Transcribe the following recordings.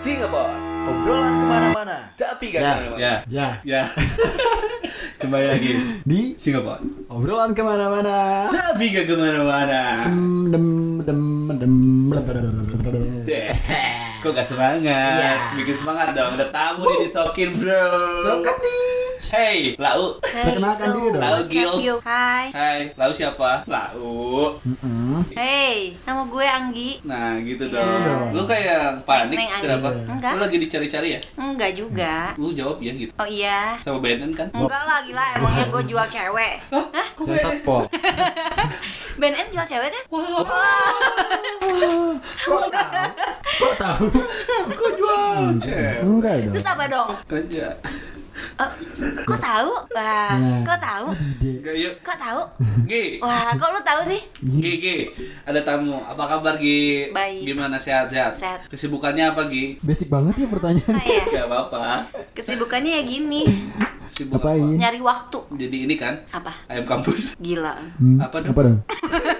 Singapore Obrolan ke mana-mana Tapi gak Ya, ke mana-mana Ya, Ya, ya. Kembali lagi di Singapore. obrolan ke mana-mana. Tapi gak ke mana-mana. Dem dem dem dem. dem. Kok gak semangat? Ya. Bikin semangat dong. Ada tamu nih disokin bro. Sokat nih. Hey, Lau. Perkenalkan diri dong. Lau Gils. Hai. Hai, Lau siapa? Lau. Hey, nama gue Anggi. Nah gitu Iya. dong. Lu kayak panik Neng Anggi. kenapa? Enggak. Lu lagi dicari-cari ya? Enggak juga. Lu jawab ya gitu. Oh iya. Sama BNN kan? Enggak lah gila, emangnya gue jual cewek. Hah? Saya BNN? satpol. BNN jual cewek kan? Wah, Kok tahu? Kok tahu? kok jual cewek? Enggak dong. Terus apa dong? Kerja. Eh, kok tahu? Wah, Nah. kok tahu? Ide. Enggak yuk. Kok tahu? Gi. Wah, kok lu tahu sih? Gi, Gi. Ada tamu. Apa kabar Gi? Baik. Gimana sehat-sehat? Sehat. Kesibukannya apa Gi? Basic banget ya pertanyaan. Ah, ya. Gak apa-apa. Kesibukannya ya gini, Sibuk Ngapain? nyari waktu. apa? Jadi ini kan Apa? ayam kampus. Gila. Hmm, Apa dong? Apa dong?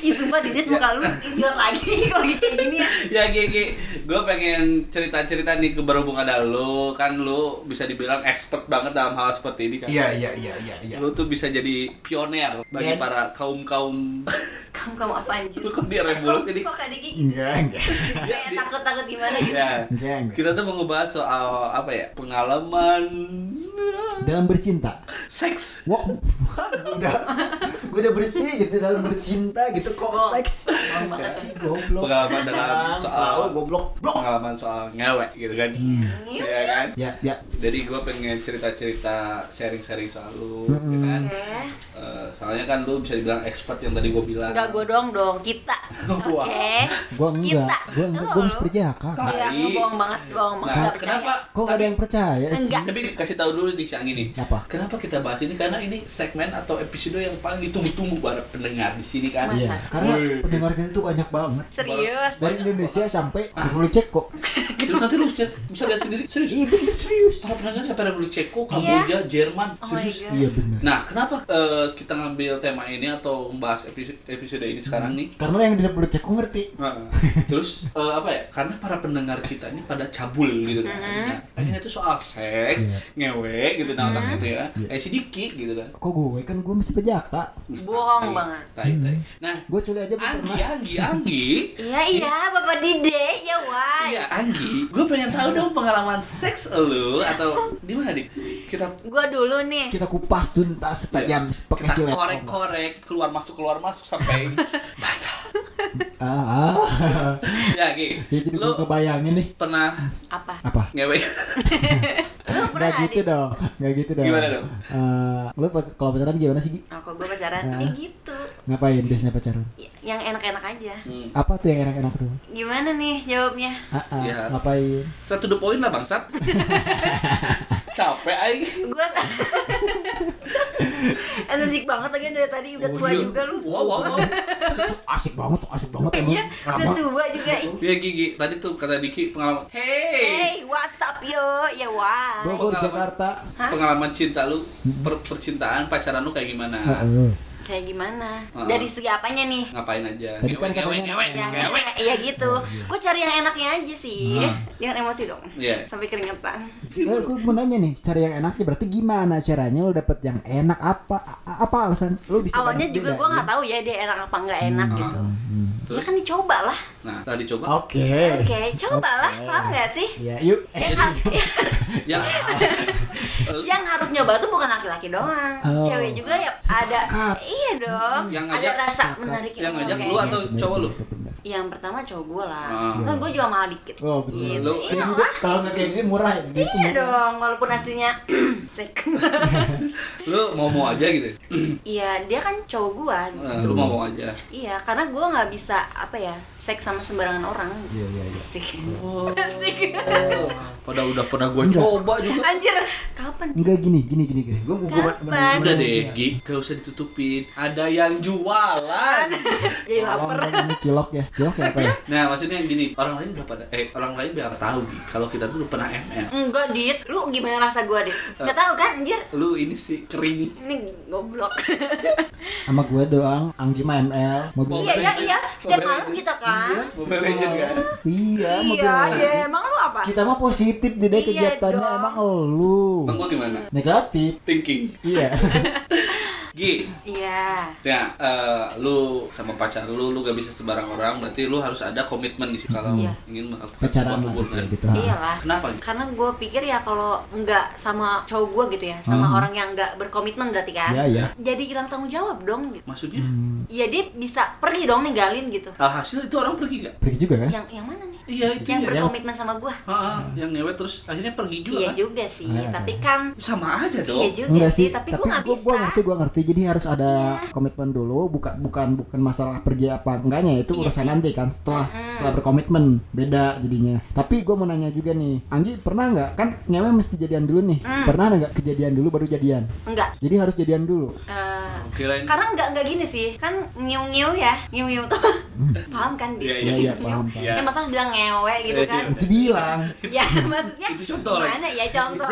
Ih, sumpah Didit muka lu idiot lagi lagi kayak gini ya. ya Gi, Gi. Gue pengen cerita-cerita nih ke berhubung ada lu. Kan lu bisa dibilang expert banget dalam hal seperti ini kan. Iya iya iya iya iya. Lu tuh bisa jadi pioner bagi Dan- para kaum-kaum Kamu kamu apa anjir? Lu kok dia rebulut ini? Kok Kak Diki gitu? Enggak enggak. Kayak takut-takut gimana gitu. Ya. Enggak enggak. Kita tuh mau ngebahas soal apa ya? Pengalaman Dalam bercinta. seks. Wah, udah, udah bersih gitu dalam bercinta gitu kok Oh. seks. Mana sih goblok. Pengalaman dalam Selalu soal goblok. Blok. pengalaman soal ngewek gitu kan. Hmm. Iya kan? Ya, ya. Jadi gue pengen cerita-cerita sharing-sharing soal lu, ya Mm-mm. kan? Oke. Eh, soalnya kan lu bisa dibilang expert yang tadi gue bilang. Enggak gue doang dong, kita. Oke. Gua enggak. Kita. Gua enggak, lu. masih percaya kak. Iya, Tai. bohong banget, bohong banget. Nah, Nggak percaya. kenapa? Kok gak ada yang percaya sih? Enggak. Tapi kasih tahu dulu nih si Anggi nih. Apa? Kenapa kita bahas ini? Karena ini segmen atau episode yang paling ditunggu-tunggu para pendengar di sini kan. Masa Iya, sih? karena Wih. pendengar kita tuh banyak banget. Serius. Dari Indonesia sampai Republik Ceko. Terus nanti lu cek- bisa lihat sendiri serius. Iya bener serius. Para pendengar sampai Republik Ceko, Kamboja, Jerman, Oh serius. Iya bener. Nah, kenapa eh, kita ngambil tema ini atau membahas episode, episode ini sekarang nih? Karena yang di Republik Ceko ngerti. Nah, terus eh, apa ya? Karena para pendengar kita ini pada cabul gitu kan. Nah, pengen itu soal seks, Iya. ngewe gitu nah otaknya tuh ya. Iya. Kayak si Diki gitu kan. Kok gue kan gue masih pejaka. Bohong banget. Tai, tai. Nah, Gue culi aja Anggi, pernah. Anggi, Anggi. Iya iya, Bapak Dide, ya wah. Iya, Anggi. Gue pengen tahu dong pengalaman seks lu atau di mana dik? Kita Gua dulu nih. Kita kupas tuntas setajam pakai kita silet. korek-korek keluar masuk keluar masuk sampai basah. Ah, ah. Ya, Gi. Ya jadi gue Lu kebayangin nih. pernah Apa? Apa? ngewe? Gak gitu dong, gak gitu dong. Gimana dong? Eh, lu kalau pacaran gimana sih? Gi? Oh, kok gua pacaran? Ah. Eh gitu. Ngapain biasanya pacaran? Yang enak-enak aja. Hmm. Apa tuh yang enak-enak tuh? Gimana nih jawabnya? Ah, Ya. ngapain? Satu the point lah bangsat. Capek aing. Gua energik banget lagi dari tadi udah tua Oh, iya. juga lu. Wow, wow, wow. Asik banget, asik banget emang. Iya, udah tua juga. ih. Ya Gigi, tadi tuh kata Diki pengalaman. Hey, Hey, what's up yo? Ya wah. Bogor. Jakarta. Hah? pengalaman cinta lu, per- percintaan pacaran lu kayak gimana? Heeh. Kayak gimana? Ah. Dari segi apanya nih? Ngapain aja? Tadi kan katanya ngewe, Ya, ngewe, ngewe. iya gitu. Gue cari yang enaknya aja sih. Ah. Jangan emosi dong. Iya. Sampai keringetan. Eh, gue mau nanya nih, cari yang enaknya berarti gimana caranya lo dapet yang enak apa? A- apa alasan? Lo bisa Awalnya juga gue ya? nggak tahu ya dia enak apa nggak enak Hmm. gitu. Hmm. Ya kan dicoba lah. Nah, setelah dicoba, Oke. Oke, coba lah. Oke. Paham nggak sih? Ya, yuk. Eh, Yang, ha- yang yang harus nyoba tuh bukan laki-laki doang, Oh. cewek juga ya ada. Sepakat. Iya dong. Yang ada ngajak- rasa Sepakat. menarik yang ngajak lu atau bener, cowok lu? Yang pertama cowok gue lah. Ah. Kan gue juga mahal dikit. Oh, bener. Gitu. Lu- Iya Jadi lah. kalau nggak kayak gini murah ya. Gitu Iya dong, walaupun aslinya sek. Lu mau-mau aja gitu. Iya, dia kan cowok gua. Eh, lu mau-mau aja. Iya, karena gua nggak bisa apa ya, seks sama sembarangan orang. Iya, iya, iya. Asik. Oh. Pada udah pernah gua Enggak. coba juga. Anjir, kapan? Enggak gini, gini, gini, gini. Gue gue Kapan? Udah deh, Gi, gak usah ditutupin. Ada yang jualan. Jadi lapar. Ini cilok ya, cilok ya apa ya? Nah, maksudnya gini, orang lain pada eh orang lain biar tahu Gi, kalau kita tuh pernah ML. Enggak, Dit. Lu gimana rasa gua, Dit? Eh. Enggak tahu kan, anjir? Lu ini sih kering. Ini goblok. Sama gue doang, Anggi mah ML, mobil. iya, iya, iya. Setiap malam kita kan. Mobile Legends kan? Iya, mobil. Iya, iya. Emang apa? Kita mah positif jadi Iya kegiatannya dong. emang lu. Bang gua gimana? Negatif. Thinking. Iya. Gi, Iya. ya eh, lu sama pacar lu, lu gak bisa sebarang orang, berarti lu harus ada komitmen di situ kalau Iya. ingin melakukan Pacaran lah gitu, hubungan. gitu. Iyalah. Kenapa? Gi? Karena gue pikir ya kalau nggak sama cowok gue gitu ya, sama Hmm. orang yang nggak berkomitmen berarti kan, Iya, iya. jadi hilang tanggung jawab dong. Gitu. Maksudnya? Hmm, Iya dia bisa pergi dong ninggalin gitu. Alhasil itu orang pergi gak? pergi juga kan? Yang yang mana nih? Iya itu yang ya. berkomitmen sama gue. Ha, yang ngewet terus akhirnya pergi juga Iya kan? juga sih, Ah. tapi kan Sama aja dong. iya juga Enggak sih, tapi, tapi, gue nggak gua, bisa. gua ngerti, gua ngerti. Jadi harus ada Iya. komitmen dulu, bukan bukan bukan masalah pergi apa enggaknya itu Iya urusan sih. nanti kan setelah Mm-mm. setelah berkomitmen beda jadinya. Tapi gua mau nanya juga nih, Anggi pernah nggak kan ngewe mesti jadian dulu nih? Mm. Pernah nggak kejadian dulu baru jadian? Enggak. Jadi harus jadian dulu. Eh, Kirain karena nggak nggak gini sih, kan ngiu ngiu ya, ngiu ngiu tuh paham kan? Di? Iya, Iya iya paham paham. Iya. Ya masa bilang ngewe gitu Iya, kan? Itu bilang. ya maksudnya Itu contoh mana ya contoh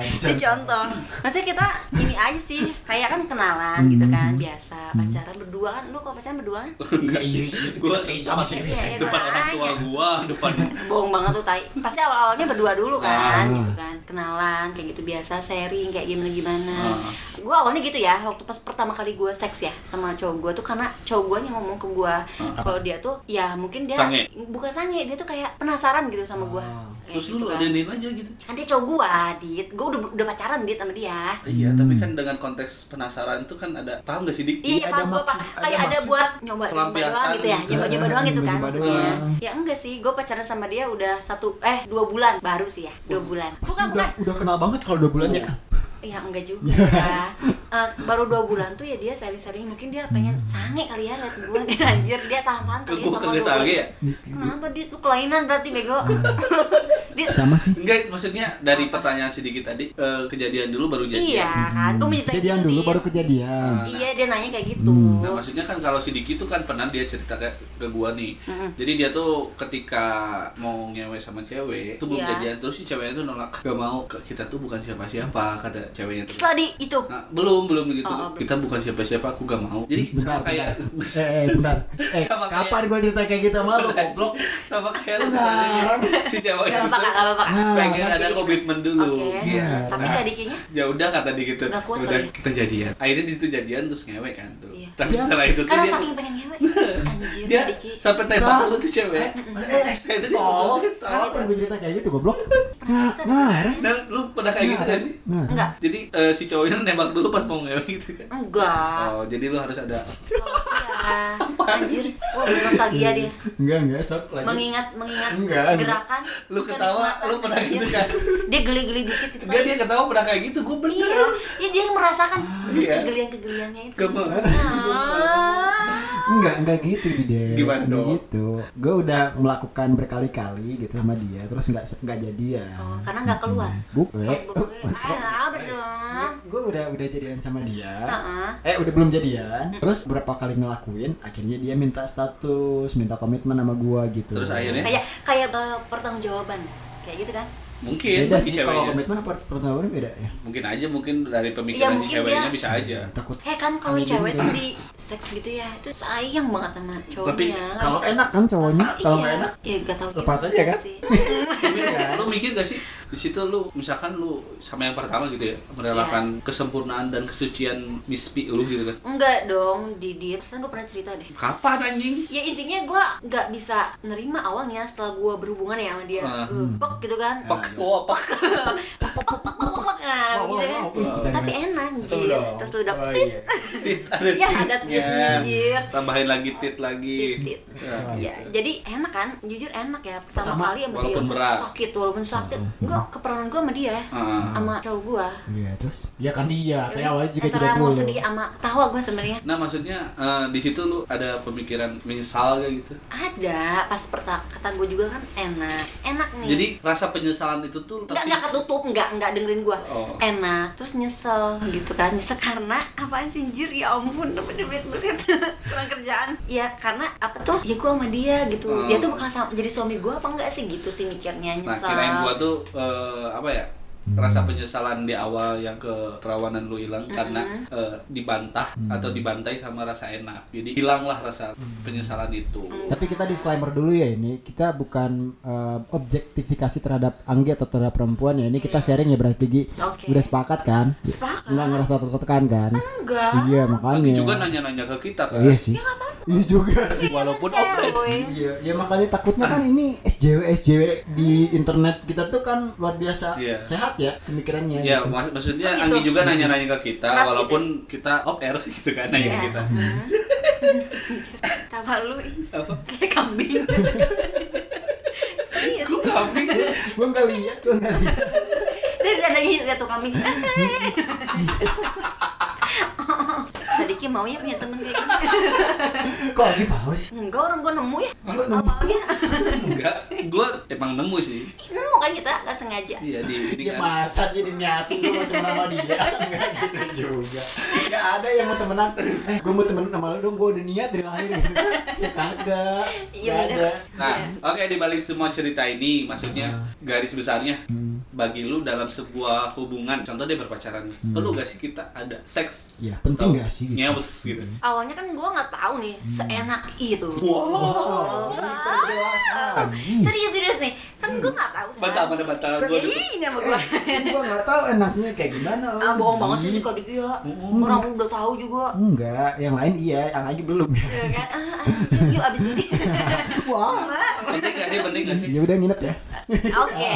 itu contoh maksudnya kita ini aja sih kayak kan kenalan gitu kan Hmm. biasa pacaran berdua kan lu kalau pacaran berdua kan Enggak iya Gua sama sih Iya, iya, depan orang tua gua, depan bohong banget tuh tai pasti awal awalnya berdua dulu kan Ah. gitu kan kenalan kayak gitu biasa sharing kayak gimana gimana Ah. gue awalnya gitu ya waktu pas pertama kali gue seks ya sama cowok gue tuh karena cowok gue yang ngomong ke gue kalau dia tuh ya mungkin dia Sange? bukan sange dia tuh kayak penasaran gitu sama gue Ah. Terus lu kan. adenin aja gitu. kan dia cowok gue dit gue udah udah pacaran dit sama dia Iya, tapi kan dengan konteks penasaran itu kan ada paham gak sih Dik? Iya, ada paham gue pak. maksud- ada Kayak ada buat nyoba nyoba doang gitu ya, gitu. nyoba nyoba doang gitu kan maksudnya. doang. Ya enggak sih, gue pacaran sama dia udah satu eh dua bulan baru sih ya, dua bulan. Bukan udah bukan. udah kenal banget kalau dua bulannya. Ya enggak juga. Eh, baru dua bulan tuh ya dia sharing-sharing mungkin dia pengen sange kali ya liat gue anjir dia tahan-tahan kali ya gua sama dua sange ya? Kenapa dia tuh kelainan berarti bego? dia Sama sih. Enggak, maksudnya dari pertanyaan si Diki tadi eh, kejadian dulu baru jadian. iya kan, gue menceritain Kejadian dulu baru kejadian. Iya dia nanya kayak gitu. Hmm. Nah maksudnya kan kalau si Diki tuh kan pernah dia cerita ke, ke gua nih Mm-mm. Jadi dia tuh ketika mau ngewe sama cewek Itu belum Iya. jadian terus si ceweknya tuh nolak Gak mau, kita tuh bukan siapa-siapa kata ceweknya tuh Setelah di itu Nah, belum, belum gitu Oh, oh, belum. Kita bukan siapa-siapa, aku gak mau Jadi sama kayak. Eh, eh, bentar. Eh, Sama kayak- kapan gua cerita kayak gitu sama lu, goblok? Sama kayak lu sebenarnya si cewek itu. Kak. Nah, pengen Ngerti ada komitmen dulu Oke. Iya. Tapi Nah, ya udah kata dia gitu kuat udah kali ya? kita jadian akhirnya di situ jadian terus ngewe kan tuh Iya. tapi setelah itu tuh karena dia saking pengen ngewe anjir dia sampai tembak dulu tuh cewek itu dia Oh, kapan gua cerita kayak gitu, goblok? Nah, ngarang. dan lu pernah kayak gitu gak sih Nah, enggak jadi eh, si cowoknya nembak dulu pas mau ngewe gitu kan. Enggak. Oh jadi lu harus ada oh, iya. Anjir. wah nostalgia dia. Enggak enggak, sok lanjut. mengingat mengingat Enggak, enggak. gerakan lu ketawa lu pernah gitu kan? Dia geli-geli dikit gitu enggak dia ketawa pernah kayak gitu gue bener. Iya ya dia merasakan Iya. kegelian-kegeliannya itu. Mau. Ah. Enggak, enggak gitu di dia. Gimana Enggak dong? gitu. Gue udah melakukan berkali-kali gitu sama dia, terus enggak enggak jadian. Oh, karena nggak keluar. Buk, Eh, eh. eh? Gue udah udah jadian sama dia. Heeh. Eh udah belum jadian. Terus berapa kali ngelakuin, akhirnya dia minta status, minta komitmen sama gua gitu. Terus akhirnya? kayak kayak eh, pertanggungjawaban kayak gitu kan mungkin beda sih kalau ceweknya komitmen apa pertanggungjawaban beda ya. mungkin aja mungkin dari pemikiran si mungkin ceweknya dia- bisa aja Takut. Eh kan kalau cewek juga. tuh di seks gitu ya itu sayang banget sama cowoknya. Lagi Kalau enak kan cowoknya, kalau iya. nggak enak ya gak tahu lepas aja kan? sih. Tapi lu mikir gak sih di situ lu misalkan lu sama yang pertama gitu ya merelakan Iya. kesempurnaan dan kesucian mispi lu gitu kan Enggak dong, Didit. Pesan gue pernah cerita deh. kapan anjing Ya intinya gue nggak bisa nerima awalnya setelah gue berhubungan ya sama dia. Ah. Uh, pok gitu kan. pak oh, pak Pok, pok, nah, Wow, gitu wow, kan. wow, wow. Tapi enak, dong. Terus lu udah Oh, tit. iya. tit ada Ya, ada titnya Jir. tambahin lagi tit lagi Tit, tit. Ya, Ya, gitu. jadi enak kan? Jujur enak ya. Pertama, Pertama, kali sama walaupun dia. berat. Sakit walaupun sakit. Enggak, keperanan gue sama dia. Ah. Sama cowok gue. Iya, terus ya kan iya, tapi awalnya juga tidak mau dulu. sedih sama ketawa gue sebenarnya. nah maksudnya eh, di situ lu ada pemikiran menyesal gak gitu Ada, pas pertama kata gue juga kan enak. Enak nih. jadi rasa penyesalan itu tuh Enggak, enggak ketutup, enggak, enggak dengerin gua Oh. Enak, terus nyesel gitu kan. Nyesel karena apaan sih Jir, ya ampun, bener-bener kurang kerjaan. Ya karena apa tuh, ya gua sama dia gitu. Dia tuh bakal jadi suami gua apa enggak sih? Gitu sih mikirnya nah nyesel. kirain gua tuh eh, apa ya rasa penyesalan di awal yang ke perawanan lu hilang karena eh, dibantah atau dibantai sama rasa enak. Jadi hilanglah rasa penyesalan itu. Tapi kita disclaimer dulu ya ini kita bukan eh, objektifikasi terhadap Anggi atau terhadap perempuan ya ini kita sharing ya berarti Gi Oke. udah sepakat kan? Sepakat. Nggak ngerasa tertekan kan? Enggak. Iya Nanti makanya. juga nanya-nanya ke kita kan. Iya sih. Iya juga sih. Walaupun opresi. Iya, ya makanya takutnya kan ini SJW SJW di internet kita tuh kan luar biasa Iya. sehat ya pemikirannya. Ya, gitu. mak- maksudnya Oh, gitu. Anggi juga nanya-nanya ke kita Keras walaupun kita off air gitu kan nanya Iya. kita. Tawa lu. Apa? kayak kambing. Kok kambing sih? Gua nggak lihat, gua nggak lihat. Dia dadanya lihat tuh kambing. Mau ya punya temen kayak gitu. Kok lagi paus? Enggak orang gua nemu ya. Awalnya Enggak, gua emang nemu sih. nemu kan kita nggak sengaja. Iya di ini Ya kan. masa sih diniatin mau temen sama dia Enggak gitu juga Enggak ada yang mau temenan Eh gua mau temenan sama lu dong Gua udah niat dari lahir gitu Ya kagak Iya, ada Nah, oke di balik semua cerita ini, maksudnya garis besarnya Hmm. Bagi lu dalam sebuah hubungan, contoh dia berpacaran, perlu gak sih kita ada seks? Ya penting gak sih gitu Nyewes gitu. Awalnya kan gua nggak tahu nih seenak itu. Wow. Anjing Serius serius nih. Kan gua nggak tahu. kan. Bantah mana bantah gua. Ih, ini sama gua. Gua gak tahu enaknya kayak gimana Ah, bohong banget sih si Kak Diki ya. Orang udah tahu juga. Enggak, yang lain iya, yang aja belum ya. Ya kan? Ah, ah, yuk abis ini. Wah. Penting gak sih? Penting gak sih? Ya udah nginep ya. Oke.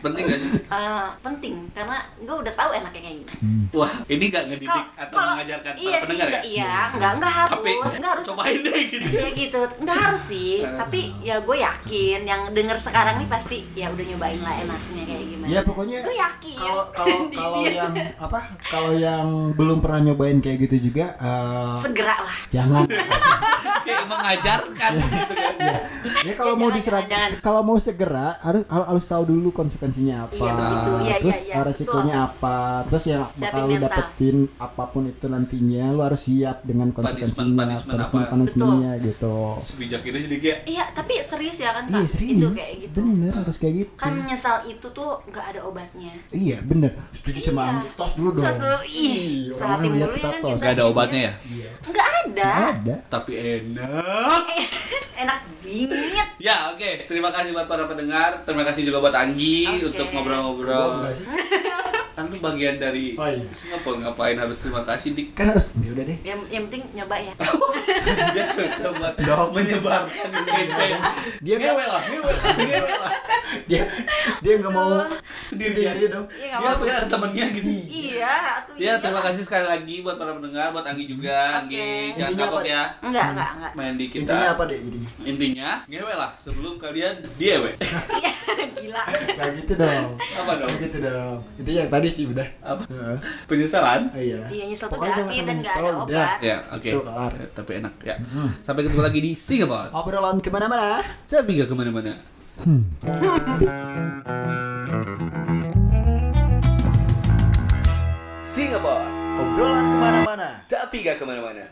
Penting gak sih? Eh, penting karena gue udah tahu enaknya kayak gimana. Wah, ini gak ngedidik Kalau- atau kalau- mengajarkan iya para pendengar sih, ya? enggak, Iya, enggak enggak harus. Tapi enggak harus. cobain deh gitu. Ya gitu, enggak harus sih. Tapi ya gue yakin yang denger sekarang nih pasti ya udah nyobain lah enaknya kayak gimana. Ya pokoknya gue yakin. kalau kalau kalau yang apa? Kalau yang belum pernah nyobain kayak gitu juga eh, segera lah. jangan. Kayak mengajarkan gitu kan. ya kalau mau jangan. kalau mau segera harus harus tahu dulu konsekuensinya apa. Iya, begitu. Iya, terus iya, iya, eh, resikonya apa. Terus yang Siapin bakal lu dapetin apa pun itu nantinya lu harus siap dengan konsekuensinya, punishment punishmentnya gitu. Sebijak itu sedikit ya. Iya, tapi serius ya kan Kak? Iya serius. Itu kayak gitu. Bener harus kayak gitu. Kan menyesal itu tuh nggak ada obatnya. Iya bener. Setuju sama Iya. Anggi. Tos dulu dong. Tos dulu, ih, selatin orang lihat dulu ya kita kan tos. Gak ada obatnya ya? Iya. Enggak ada. Nggak ada. Tapi enak. Enak bingit. Ya oke, terima kasih buat para pendengar, terima kasih juga buat Anggi Oke. untuk ngobrol-ngobrol. Kan lu bagian dari Oh, iya. Singapura ngapain harus terima kasih dik? Kan harus. Ya udah deh. Yang, yang penting nyoba ya. Dia coba dong menyebarkan. Dia ngewe lah, ngewe lah. Dia dia nggak mau Sendirian. sendiri dong. Iya nggak Dia apa-apa. punya temennya gitu. Iya, atuh Ya iya. terima kasih sekali lagi buat para pendengar, buat Anggi juga, Anggi Oke. jangan Intinya kapok apa, ya. Enggak, enggak, enggak. Main di kita. Intinya apa deh jadinya? Intinya ngewe lah sebelum kalian diewe. Iya, gila. Kayak gitu dong. Apa dong? Kayak gitu dong. Itu yang tadi sih udah. Apa? Heeh. Penyesalan? Oh iya. Iya, nyesel tuh jangan dan nggak menyesal, ada obat. Ya, oke. Itu kelar. Ya, tapi enak ya. Sampai ketemu lagi di Singapore. Obrolan ke mana-mana. Tapi nggak ke mana-mana. Singapore, obrolan ke mana-mana, tapi gak ke mana-mana.